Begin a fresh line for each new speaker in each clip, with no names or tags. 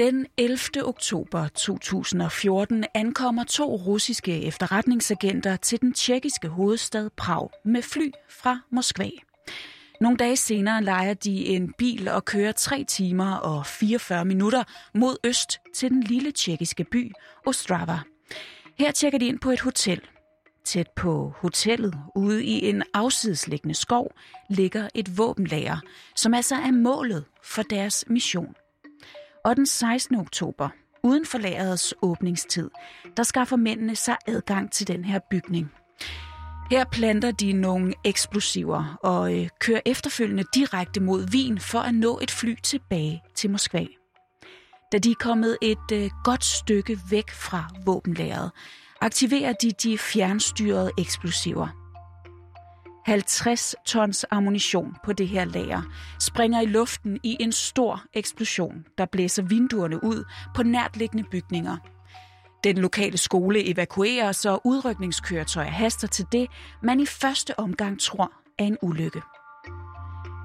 Den 11. oktober 2014 ankommer to russiske efterretningsagenter til den tjekkiske hovedstad Prag med fly fra Moskva. Nogle dage senere leger de en bil og kører 3 timer og 44 minutter mod øst til den lille tjekkiske by Ostrava. Her tjekker de ind på et hotel. Tæt på hotellet, ude i en afsidesliggende skov, ligger et våbenlager, som altså er målet for deres mission. Og den 16. oktober, uden for lagerets åbningstid, der skaffer mændene sig adgang til den her bygning. Her planter de nogle eksplosiver og øh, kører efterfølgende direkte mod Wien for at nå et fly tilbage til Moskva. Da de er kommet et øh, godt stykke væk fra våbenlageret, aktiverer de de fjernstyrede eksplosiver. 50 tons ammunition på det her lager springer i luften i en stor eksplosion, der blæser vinduerne ud på nærtliggende bygninger. Den lokale skole evakueres, og udrykningskøretøjer haster til det, man i første omgang tror er en ulykke.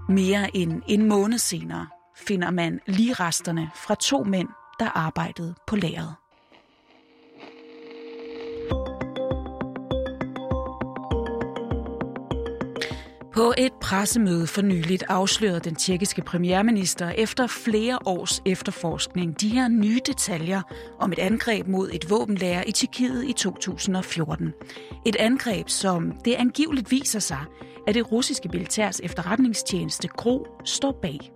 Mere end en måned senere finder man lige resterne fra to mænd, der arbejdede på lageret. På et pressemøde for nyligt afslørede den tjekkiske premierminister efter flere års efterforskning de her nye detaljer om et angreb mod et våbenlager i Tjekkiet i 2014. Et angreb, som det angiveligt viser sig, at det russiske militærs efterretningstjeneste GRO står bag.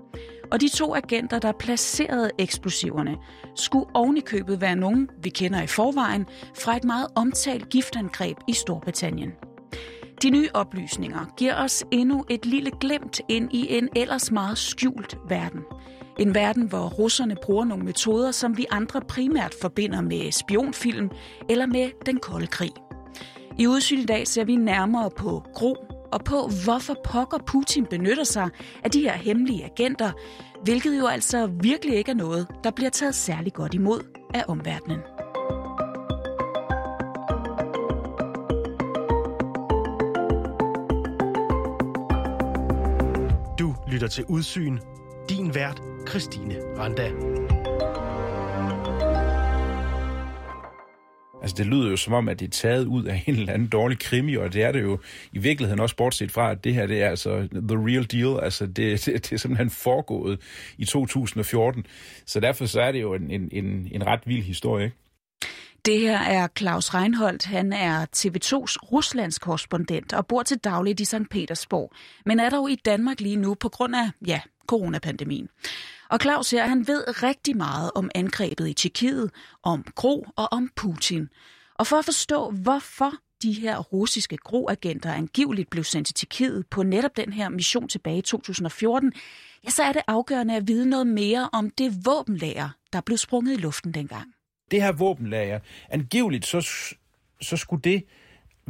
Og de to agenter, der placerede eksplosiverne, skulle ovenikøbet være nogen, vi kender i forvejen, fra et meget omtalt giftangreb i Storbritannien. De nye oplysninger giver os endnu et lille glimt ind i en ellers meget skjult verden. En verden, hvor russerne bruger nogle metoder, som vi andre primært forbinder med spionfilm eller med den kolde krig. I udsyn i dag ser vi nærmere på Gro og på, hvorfor pokker Putin benytter sig af de her hemmelige agenter, hvilket jo altså virkelig ikke er noget, der bliver taget særlig godt imod af omverdenen.
Lytter til Udsyn. Din vært, Christine Randa.
Altså, det lyder jo som om, at det er taget ud af en eller anden dårlig krimi, og det er det jo i virkeligheden også bortset fra, at det her, det er altså the real deal. Altså, det, det, det er simpelthen foregået i 2014. Så derfor så er det jo en, en, en, en ret vild historie, ikke?
Det her er Claus Reinholdt. Han er TV2's Ruslands korrespondent og bor til dagligt i St. Petersborg, men er dog i Danmark lige nu på grund af, ja, coronapandemien. Og Claus her, han ved rigtig meget om angrebet i Tjekkiet, om Gro og om Putin. Og for at forstå, hvorfor de her russiske groagenter angiveligt blev sendt til Tjekkiet på netop den her mission tilbage i 2014, ja, så er det afgørende at vide noget mere om det våbenlager, der blev sprunget i luften dengang
det her våbenlager, angiveligt så, så skulle det,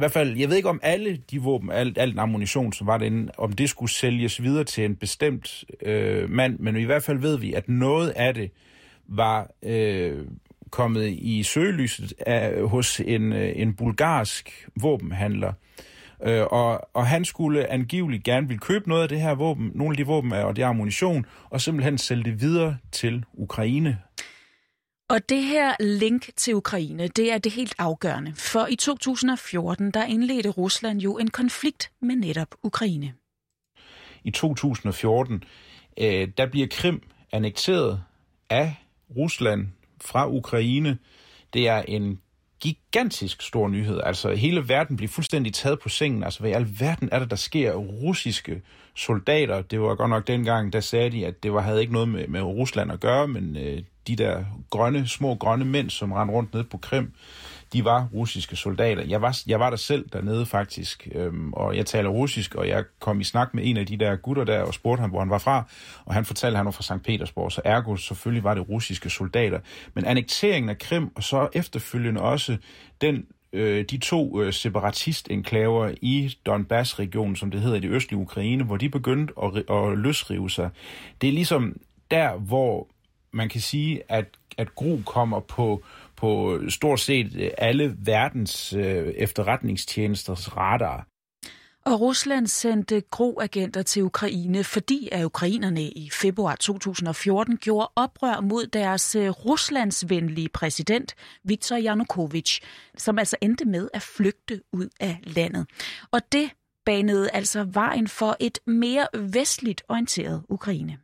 i hvert fald, jeg ved ikke om alle de våben, alt, alt ammunition, som var derinde, om det skulle sælges videre til en bestemt øh, mand, men i hvert fald ved vi, at noget af det var øh, kommet i søgelyset af, hos en, øh, en bulgarsk våbenhandler. Øh, og, og han skulle angiveligt gerne vil købe noget af det her våben, nogle af de våben og det ammunition, og simpelthen sælge det videre til Ukraine.
Og det her link til Ukraine, det er det helt afgørende. For i 2014, der indledte Rusland jo en konflikt med netop Ukraine.
I 2014, øh, der bliver Krim annekteret af Rusland fra Ukraine. Det er en gigantisk stor nyhed. Altså hele verden blev fuldstændig taget på sengen. Altså hvad i alverden er det, der sker? Russiske soldater, det var godt nok dengang, der sagde de, at det var, havde ikke noget med, med Rusland at gøre, men øh, de der grønne, små grønne mænd, som rendte rundt ned på Krim, de var russiske soldater. Jeg var, jeg var der selv dernede faktisk, øhm, og jeg taler russisk, og jeg kom i snak med en af de der gutter der, og spurgte ham, hvor han var fra, og han fortalte, at han var fra St. Petersborg, så ergo selvfølgelig var det russiske soldater. Men annekteringen af Krim, og så efterfølgende også den øh, de to øh, separatistinklaver i Donbass-regionen, som det hedder i det østlige Ukraine, hvor de begyndte at, at løsrive sig. Det er ligesom der, hvor man kan sige, at, at Gro kommer på, på stort set øh, alle verdens øh, efterretningstjenesters radar.
Og Rusland sendte gro-agenter til Ukraine, fordi at ukrainerne i februar 2014 gjorde oprør mod deres øh, ruslandsvenlige præsident, Viktor Yanukovych, som altså endte med at flygte ud af landet. Og det banede altså vejen for et mere vestligt orienteret Ukraine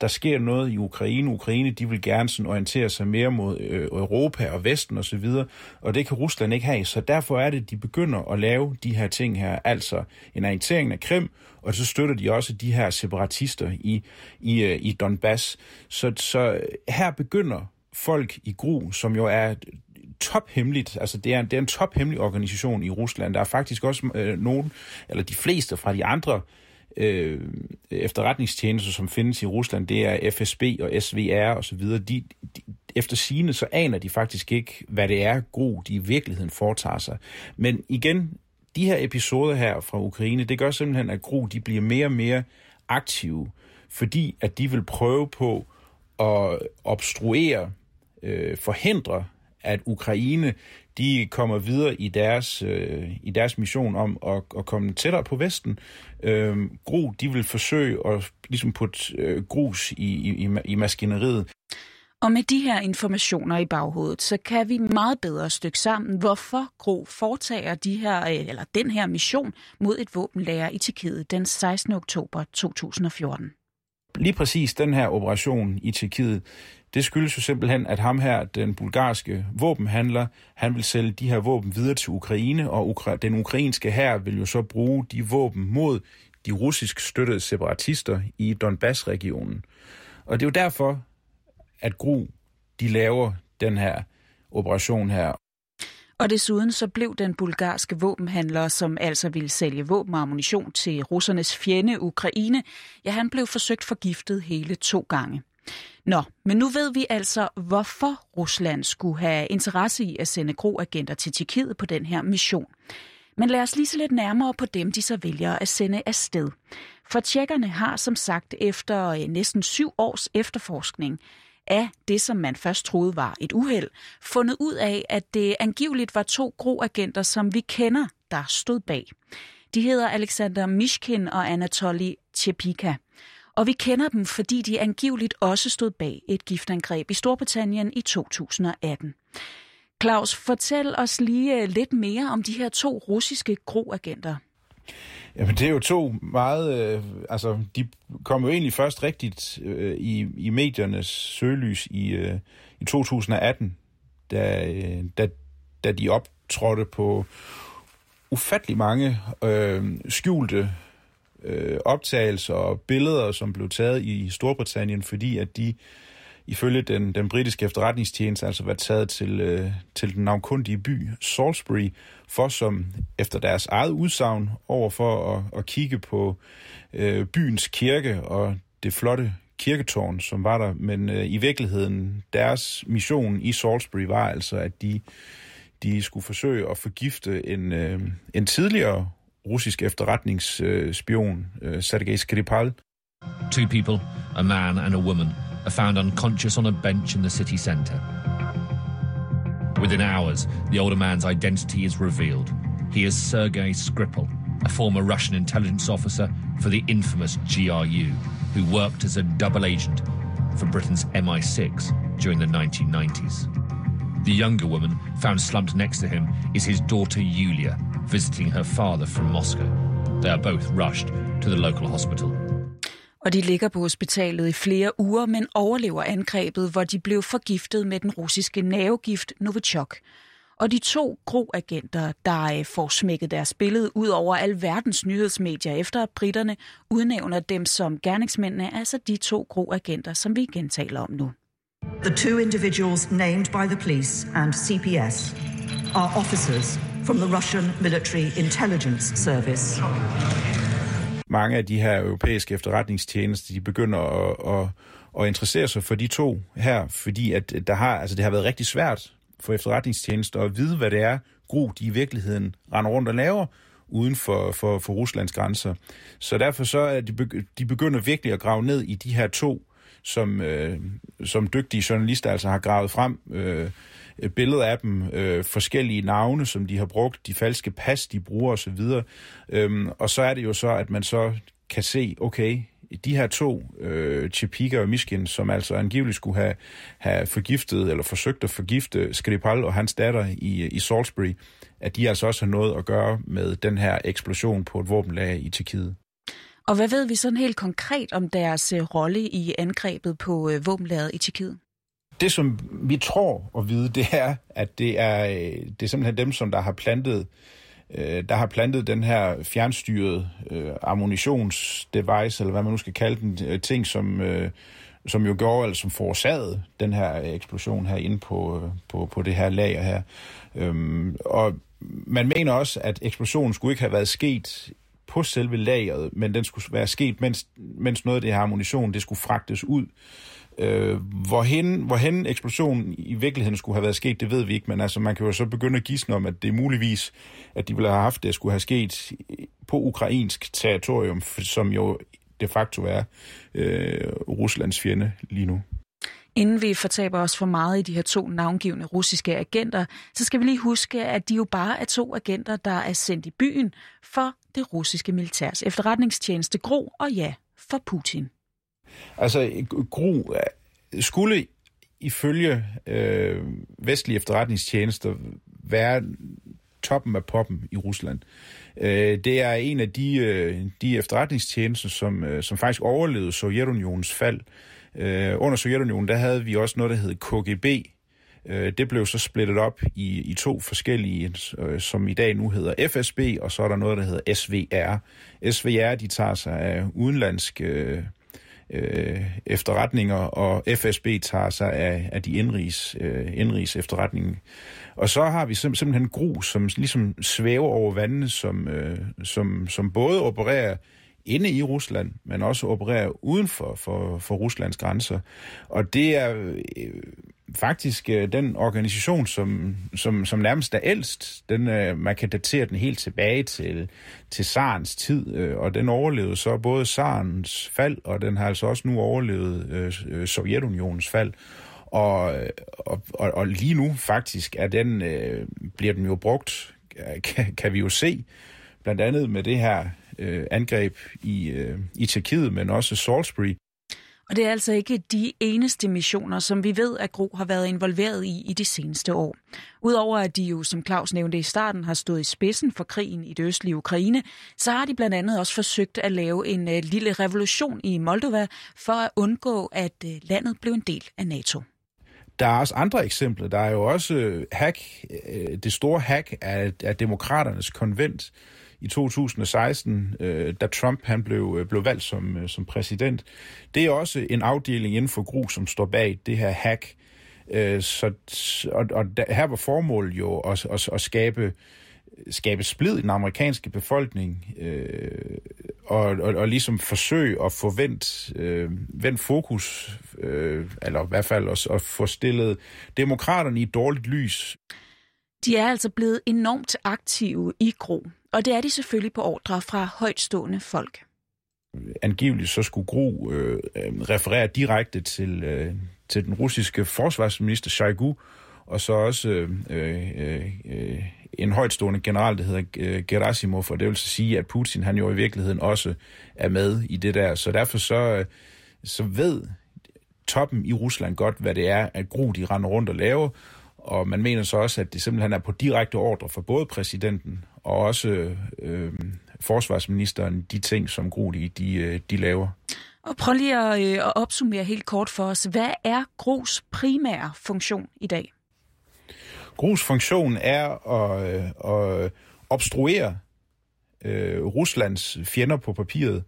der sker noget i Ukraine. Ukraine, de vil gerne sådan orientere sig mere mod øh, Europa og Vesten osv., og, og det kan Rusland ikke have. Så derfor er det, de begynder at lave de her ting her, altså en orientering af Krim, og så støtter de også de her separatister i, i, øh, i Donbass. Så, så her begynder folk i Gru, som jo er tophemmeligt, altså det er, det er en tophemmelig organisation i Rusland. Der er faktisk også øh, nogen, eller de fleste fra de andre øh, efterretningstjenester, som findes i Rusland, det er FSB og SVR osv., de, de, efter sine så aner de faktisk ikke, hvad det er, Gro de i virkeligheden foretager sig. Men igen, de her episoder her fra Ukraine, det gør simpelthen, at Gro de bliver mere og mere aktive, fordi at de vil prøve på at obstruere, øh, forhindre, at Ukraine de kommer videre i deres, øh, i deres mission om at, at komme tættere på Vesten. Øh, Gro, de vil forsøge at ligesom putte øh, grus i, i, i maskineriet.
Og med de her informationer i baghovedet, så kan vi meget bedre stykke sammen, hvorfor Gro foretager de her, øh, eller den her mission mod et våbenlager i Tjekkiet den 16. oktober 2014.
Lige præcis den her operation i Tjekkiet, det skyldes jo simpelthen, at ham her, den bulgarske våbenhandler, han vil sælge de her våben videre til Ukraine, og Ukra- den ukrainske her vil jo så bruge de våben mod de russisk støttede separatister i Donbass-regionen. Og det er jo derfor, at Gru, de laver den her operation her.
Og desuden så blev den bulgarske våbenhandler, som altså ville sælge våben og ammunition til russernes fjende Ukraine, ja, han blev forsøgt forgiftet hele to gange. Nå, men nu ved vi altså, hvorfor Rusland skulle have interesse i at sende groagenter til Tjekkiet på den her mission. Men lad os lige se lidt nærmere på dem, de så vælger at sende afsted. For tjekkerne har som sagt efter øh, næsten syv års efterforskning af det, som man først troede var et uheld, fundet ud af, at det angiveligt var to groagenter, som vi kender, der stod bag. De hedder Alexander Mishkin og Anatoly Tjepika. Og vi kender dem, fordi de angiveligt også stod bag et giftangreb i Storbritannien i 2018. Claus, fortæl os lige øh, lidt mere om de her to russiske groagenter.
Jamen, det er jo to meget... Øh, altså, de kom jo egentlig først rigtigt øh, i, i mediernes søgelys i, øh, i 2018, da, øh, da, da de optrådte på ufattelig mange øh, skjulte øh, optagelser og billeder, som blev taget i Storbritannien, fordi at de ifølge den, den britiske efterretningstjeneste altså var taget til, øh, til den navnkundige by Salisbury, for som efter deres eget udsagn over for at, at kigge på øh, byens kirke og det flotte kirketårn, som var der. Men øh, i virkeligheden, deres mission i Salisbury var altså, at de, de skulle forsøge at forgifte en, øh, en tidligere russisk efterretningsspion, øh, Sergei Skripal.
Two people, a man and a woman, are found unconscious on a bench in the city centre. Within hours, the older man's identity is revealed. He is Sergei Skripal, a former Russian intelligence officer for the infamous GRU, who worked as a double agent for Britain's MI6 during the 1990s. The younger woman, found slumped next to him, is his daughter Yulia, visiting her father from Moscow. They are both rushed to the local hospital.
Og de ligger på hospitalet i flere uger, men overlever angrebet, hvor de blev forgiftet med den russiske nervegift Novichok. Og de to groagenter, der øh, får smækket deres billede ud over al verdens nyhedsmedier efter at britterne udnævner dem som gerningsmændene, altså de to groagenter, som vi igen taler om nu.
The two individuals named by the police and CPS are officers from the Russian Military Intelligence Service.
Mange af de her europæiske efterretningstjenester, de begynder at, at, at interessere sig for de to her, fordi at der har, altså det har været rigtig svært for efterretningstjenester at vide, hvad det er, Gro de i virkeligheden render rundt og laver uden for, for, for Ruslands grænser. Så derfor så er de, de begynder virkelig at grave ned i de her to som, øh, som dygtige journalister altså har gravet frem. Øh, billeder af dem, øh, forskellige navne, som de har brugt, de falske pas, de bruger osv. Øhm, og så er det jo så, at man så kan se, okay, de her to, øh, Chepika og Miskin, som altså angiveligt skulle have, have forgiftet, eller forsøgt at forgifte Skripal og hans datter i, i Salisbury, at de altså også har noget at gøre med den her eksplosion på et våbenlag i Tjekkiet.
Og hvad ved vi sådan helt konkret om deres øh, rolle i angrebet på øh, våbenlaget i Tjekkiet?
Det, som vi tror at vide, det er, at det er, øh, det er simpelthen dem, som der har plantet øh, der har plantet den her fjernstyrede øh, ammunitionsdevice, eller hvad man nu skal kalde den, øh, ting, som, øh, som jo gjorde, eller som forårsagede den her eksplosion her inde på, øh, på, på det her lager her. Øhm, og man mener også, at eksplosionen skulle ikke have været sket på selve lageret, men den skulle være sket, mens, mens noget af det her ammunition, det skulle fragtes ud Øh, hvorhen, hvorhen eksplosionen i virkeligheden skulle have været sket, det ved vi ikke, men altså, man kan jo så begynde at gisne om, at det er muligvis, at de ville have haft det, skulle have sket på ukrainsk territorium, som jo de facto er øh, Ruslands fjende lige nu.
Inden vi fortaber os for meget i de her to navngivende russiske agenter, så skal vi lige huske, at de jo bare er to agenter, der er sendt i byen for det russiske militærs efterretningstjeneste GRO og ja, for Putin.
Altså, Gro skulle ifølge øh, vestlige efterretningstjenester være toppen af poppen i Rusland. Øh, det er en af de, øh, de efterretningstjenester, som, øh, som faktisk overlevede Sovjetunionens fald. Øh, under Sovjetunionen, der havde vi også noget, der hed KGB. Øh, det blev så splittet op i, i to forskellige, øh, som i dag nu hedder FSB, og så er der noget, der hedder SVR. SVR, de tager sig af udenlandsk... Øh, øh, efterretninger, og FSB tager sig af, af de indrigs, øh, indrigs efterretninger. Og så har vi sim- simpelthen Gru, som ligesom svæver over vandene, som, øh, som, som både opererer inde i Rusland, men også opererer uden for, for, for Ruslands grænser. Og det er øh, faktisk øh, den organisation, som, som, som nærmest er ældst. Den, øh, man kan datere den helt tilbage til, til Sarens tid, øh, og den overlevede så både Sarens fald, og den har altså også nu overlevet øh, øh Sovjetunionens fald. Og, øh, og, og, og lige nu faktisk er den, øh, bliver den jo brugt, øh, kan, kan vi jo se, blandt andet med det her øh, angreb i, øh, i Tjekkiet, men også Salisbury,
og det er altså ikke de eneste missioner, som vi ved, at Gro har været involveret i i de seneste år. Udover at de jo, som Claus nævnte i starten, har stået i spidsen for krigen i det østlige Ukraine, så har de blandt andet også forsøgt at lave en uh, lille revolution i Moldova for at undgå, at uh, landet blev en del af NATO.
Der er også andre eksempler. Der er jo også øh, hack, det store hack af, af demokraternes konvent, i 2016, øh, da Trump han blev, øh, blev valgt som, øh, som præsident. Det er også en afdeling inden for GRU, som står bag det her hack. Øh, så, og, og der, her var formålet jo at, at, at skabe skabe splid i den amerikanske befolkning øh, og, og, og ligesom forsøge at få vendt, øh, vendt fokus, øh, eller i hvert fald også at få stillet demokraterne i et dårligt lys.
De er altså blevet enormt aktive i Gro, og det er de selvfølgelig på ordre fra højtstående folk.
Angiveligt så skulle Gro øh, øh referere direkte til, øh, til den russiske forsvarsminister Shoigu, og så også øh, øh, øh, en højtstående general, der hedder øh, Gerasimov, og det vil så sige, at Putin han jo i virkeligheden også er med i det der. Så derfor så, øh, så ved toppen i Rusland godt, hvad det er, at Gro de render rundt og laver, og man mener så også, at det simpelthen er på direkte ordre for både præsidenten og også øh, forsvarsministeren, de ting, som Gro de, de, øh, de laver.
Og prøv lige at, øh, at opsummere helt kort for os. Hvad er Gros primære funktion i dag?
Gros funktion er at, øh, at obstruere øh, Ruslands fjender på papiret.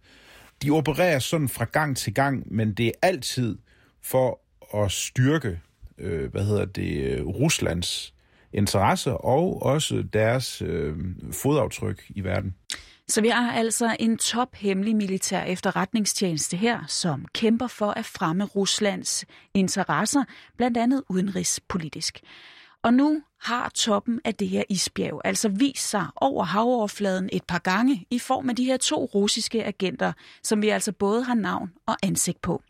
De opererer sådan fra gang til gang, men det er altid for at styrke øh, hvad hedder det, øh, Ruslands interesser og også deres øh, fodaftryk i verden.
Så vi har altså en tophemmelig militær efterretningstjeneste her, som kæmper for at fremme Ruslands interesser, blandt andet udenrigspolitisk. Og nu har toppen af det her isbjerg altså vist sig over havoverfladen et par gange i form af de her to russiske agenter, som vi altså både har navn og ansigt på.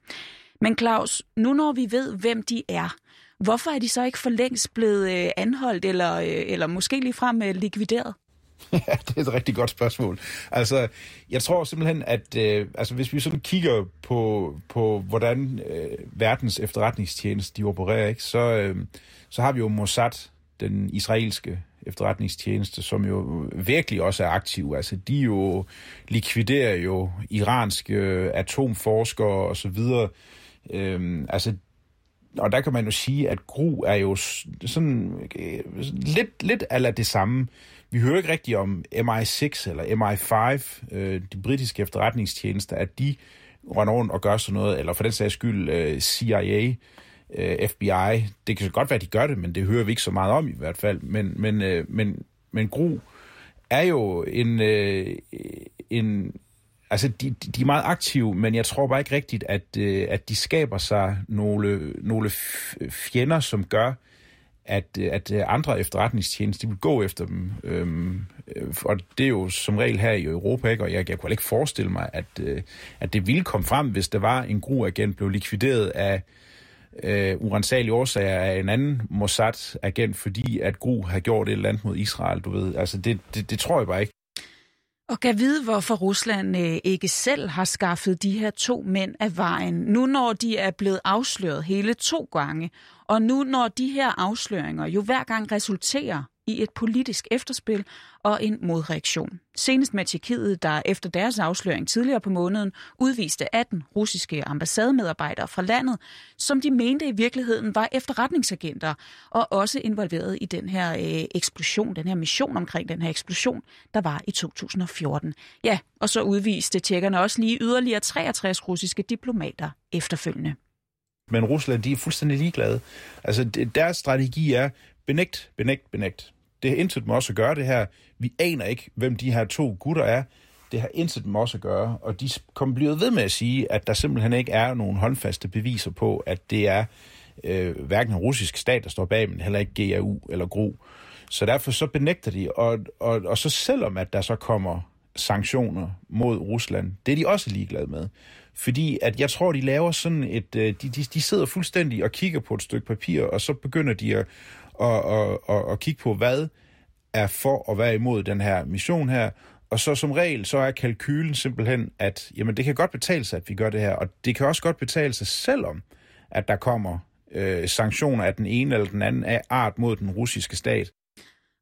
Men Claus, nu når vi ved, hvem de er, hvorfor er de så ikke for længst blevet øh, anholdt eller, øh, eller måske ligefrem øh, likvideret?
Ja, det er et rigtig godt spørgsmål. Altså, jeg tror simpelthen, at øh, altså, hvis vi sådan kigger på, på hvordan øh, verdens efterretningstjeneste de opererer, ikke, så, øh, så har vi jo Mossad, den israelske efterretningstjeneste, som jo virkelig også er aktiv. Altså, de jo likviderer jo iranske atomforskere og så videre. Øhm, altså, og der kan man jo sige, at GRU er jo sådan øh, lidt, lidt eller det samme. Vi hører ikke rigtigt om MI6 eller MI5, øh, de britiske efterretningstjenester, at de render rundt og gør sådan noget, eller for den sags skyld øh, CIA, øh, FBI. Det kan så godt være, at de gør det, men det hører vi ikke så meget om i hvert fald. Men, men, øh, men, men GRU er jo en, øh, en altså de, de er meget aktive, men jeg tror bare ikke rigtigt, at, øh, at de skaber sig nogle, nogle fjender, som gør, at, øh, at øh, andre efterretningstjenester vil gå efter dem. Øhm, øh, og det er jo som regel her i Europa, ikke? og jeg, jeg kunne ikke forestille mig, at, øh, at det ville komme frem, hvis der var en GRU-agent blev likvideret af øh, urensagelige årsager af en anden Mossad-agent, fordi at GRU har gjort et eller andet mod Israel, du ved. Altså det, det, det tror jeg bare ikke.
Og kan vide, hvorfor Rusland øh, ikke selv har skaffet de her to mænd af vejen, nu når de er blevet afsløret hele to gange, og nu når de her afsløringer jo hver gang resulterer i et politisk efterspil og en modreaktion. Senest med Tjekkiet, der efter deres afsløring tidligere på måneden udviste 18 russiske ambassademedarbejdere fra landet, som de mente i virkeligheden var efterretningsagenter og også involveret i den her øh, eksplosion, den her mission omkring den her eksplosion, der var i 2014. Ja, og så udviste tjekkerne også lige yderligere 63 russiske diplomater efterfølgende.
Men Rusland, de er fuldstændig ligeglade. Altså, deres strategi er benægt, benægt, benægt. Det har intet med os at gøre, det her. Vi aner ikke, hvem de her to gutter er. Det har intet med os at gøre. Og de kommer blevet ved med at sige, at der simpelthen ikke er nogen håndfaste beviser på, at det er øh, hverken en russisk stat, der står bag, men heller ikke GAU eller GRU. Så derfor så benægter de, og, og, og så selvom at der så kommer sanktioner mod Rusland, det er de også ligeglade med. Fordi at jeg tror, de laver sådan et... Øh, de, de, de sidder fuldstændig og kigger på et stykke papir, og så begynder de at, og, og, og, og kigge på, hvad er for at være imod den her mission her. Og så som regel, så er kalkylen simpelthen, at jamen, det kan godt betale sig, at vi gør det her. Og det kan også godt betale sig, selvom at der kommer øh, sanktioner af den ene eller den anden af art mod den russiske stat.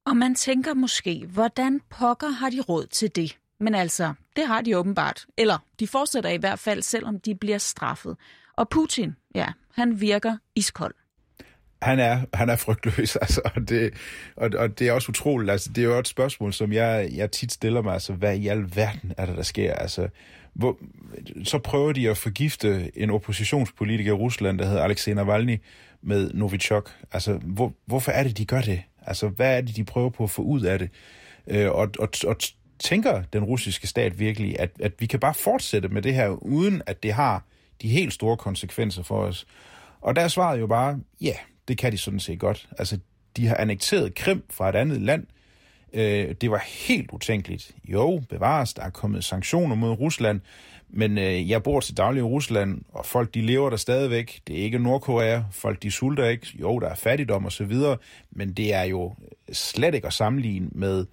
Og man tænker måske, hvordan pokker har de råd til det? Men altså, det har de åbenbart. Eller de fortsætter i hvert fald, selvom de bliver straffet. Og Putin, ja, han virker iskold.
Han er, han er frygtløs, altså, og det, og, og det er også utroligt. Altså, det er jo et spørgsmål, som jeg, jeg tit stiller mig. Altså, hvad i alverden er det, der sker? Altså, hvor, så prøver de at forgifte en oppositionspolitiker i Rusland, der hedder Alexej Navalny, med Novichok. Altså, hvor, hvorfor er det, de gør det? Altså, hvad er det, de prøver på at få ud af det? Øh, og, og, og tænker den russiske stat virkelig, at, at vi kan bare fortsætte med det her, uden at det har de helt store konsekvenser for os? Og der er svaret jo bare, ja, det kan de sådan set godt. Altså, de har annekteret Krim fra et andet land. Øh, det var helt utænkeligt. Jo, bevares, der er kommet sanktioner mod Rusland, men øh, jeg bor til daglig i Rusland, og folk de lever der stadigvæk. Det er ikke Nordkorea. Folk de sulter ikke. Jo, der er fattigdom og så videre, men det er jo slet ikke at sammenligne med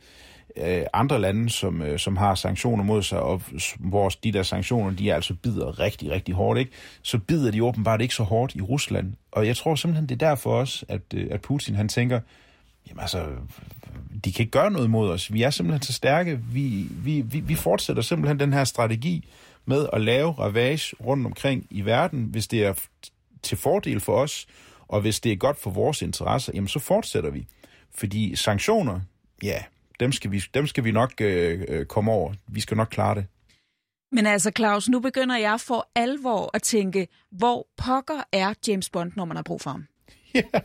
øh, andre lande, som, øh, som har sanktioner mod sig, og hvor de der sanktioner, de altså bider rigtig, rigtig hårdt, ikke? så bider de åbenbart ikke så hårdt i Rusland. Og jeg tror simpelthen, det er derfor også, at, øh, at Putin han tænker, jamen altså, de kan ikke gøre noget mod os. Vi er simpelthen så stærke. Vi, vi, vi, vi fortsætter simpelthen den her strategi med at lave ravage rundt omkring i verden, hvis det er til fordel for os, og hvis det er godt for vores interesser, jamen så fortsætter vi. Fordi sanktioner, ja, dem skal vi, dem skal vi nok øh, øh, komme over. Vi skal nok klare det.
Men altså, Claus, nu begynder jeg for alvor at tænke, hvor pokker er James Bond, når man har brug for ham?
Ja,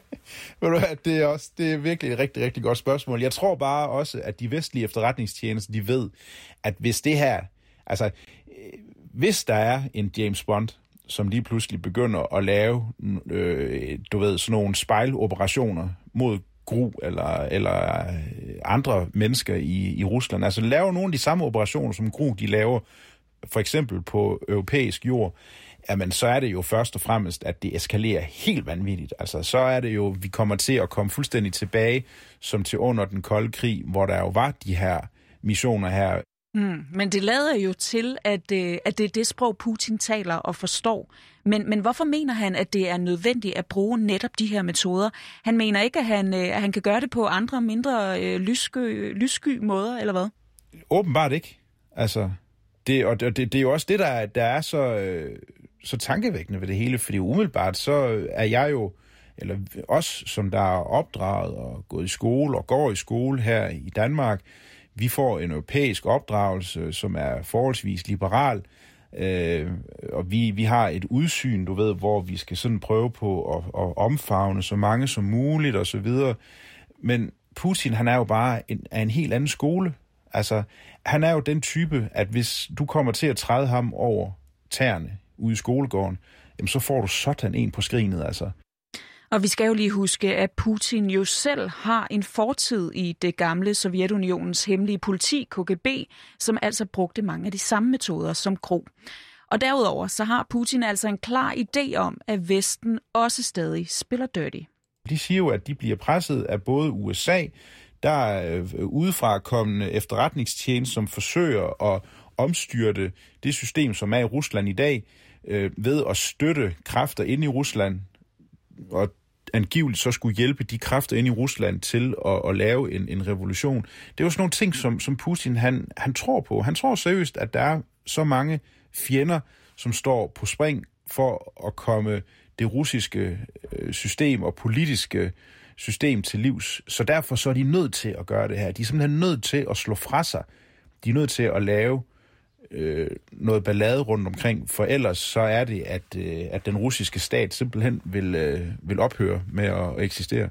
ved du hvad, det er, også, det er virkelig et rigtig, rigtig godt spørgsmål. Jeg tror bare også, at de vestlige efterretningstjenester, de ved, at hvis det her, altså, øh, hvis der er en James Bond, som lige pludselig begynder at lave, øh, du ved, sådan nogle spejloperationer mod Gru eller, eller øh, andre mennesker i, i Rusland. Altså laver nogle af de samme operationer, som Gru de laver for eksempel på europæisk jord, jamen så er det jo først og fremmest, at det eskalerer helt vanvittigt. Altså så er det jo, vi kommer til at komme fuldstændig tilbage, som til under den kolde krig, hvor der jo var de her missioner her.
Mm, men det lader jo til, at, øh, at det er det sprog, Putin taler og forstår. Men, men hvorfor mener han, at det er nødvendigt at bruge netop de her metoder? Han mener ikke, at han, øh, at han kan gøre det på andre, mindre øh, lyssky, lyssky måder, eller hvad?
Åbenbart ikke. Altså, det, og det, det er jo også det, der, der er så, øh, så tankevækkende ved det hele, fordi umiddelbart så er jeg jo, eller os, som der er opdraget og gået i skole og går i skole her i Danmark, vi får en europæisk opdragelse, som er forholdsvis liberal, øh, og vi, vi har et udsyn, du ved, hvor vi skal sådan prøve på at, at omfavne så mange som muligt og så videre. Men Putin, han er jo bare en, af en helt anden skole. Altså, han er jo den type, at hvis du kommer til at træde ham over tæerne ude i skolegården, jamen så får du sådan en på skrinet, altså.
Og vi skal jo lige huske, at Putin jo selv har en fortid i det gamle Sovjetunionens hemmelige politi, KGB, som altså brugte mange af de samme metoder som Gro. Og derudover så har Putin altså en klar idé om, at Vesten også stadig spiller dirty.
De siger jo, at de bliver presset af både USA, der er udefra kommende efterretningstjeneste, som forsøger at omstyrte det system, som er i Rusland i dag, øh, ved at støtte kræfter ind i Rusland, og angiveligt så skulle hjælpe de kræfter ind i Rusland til at, at lave en, en revolution. Det er jo sådan nogle ting, som, som Putin han, han tror på. Han tror seriøst, at der er så mange fjender, som står på spring for at komme det russiske øh, system og politiske system til livs. Så derfor så er de nødt til at gøre det her. De er simpelthen nødt til at slå fra sig. De er nødt til at lave øh, noget ballade rundt omkring, for ellers så er det, at, øh, at den russiske stat simpelthen vil, øh, vil ophøre med at eksistere.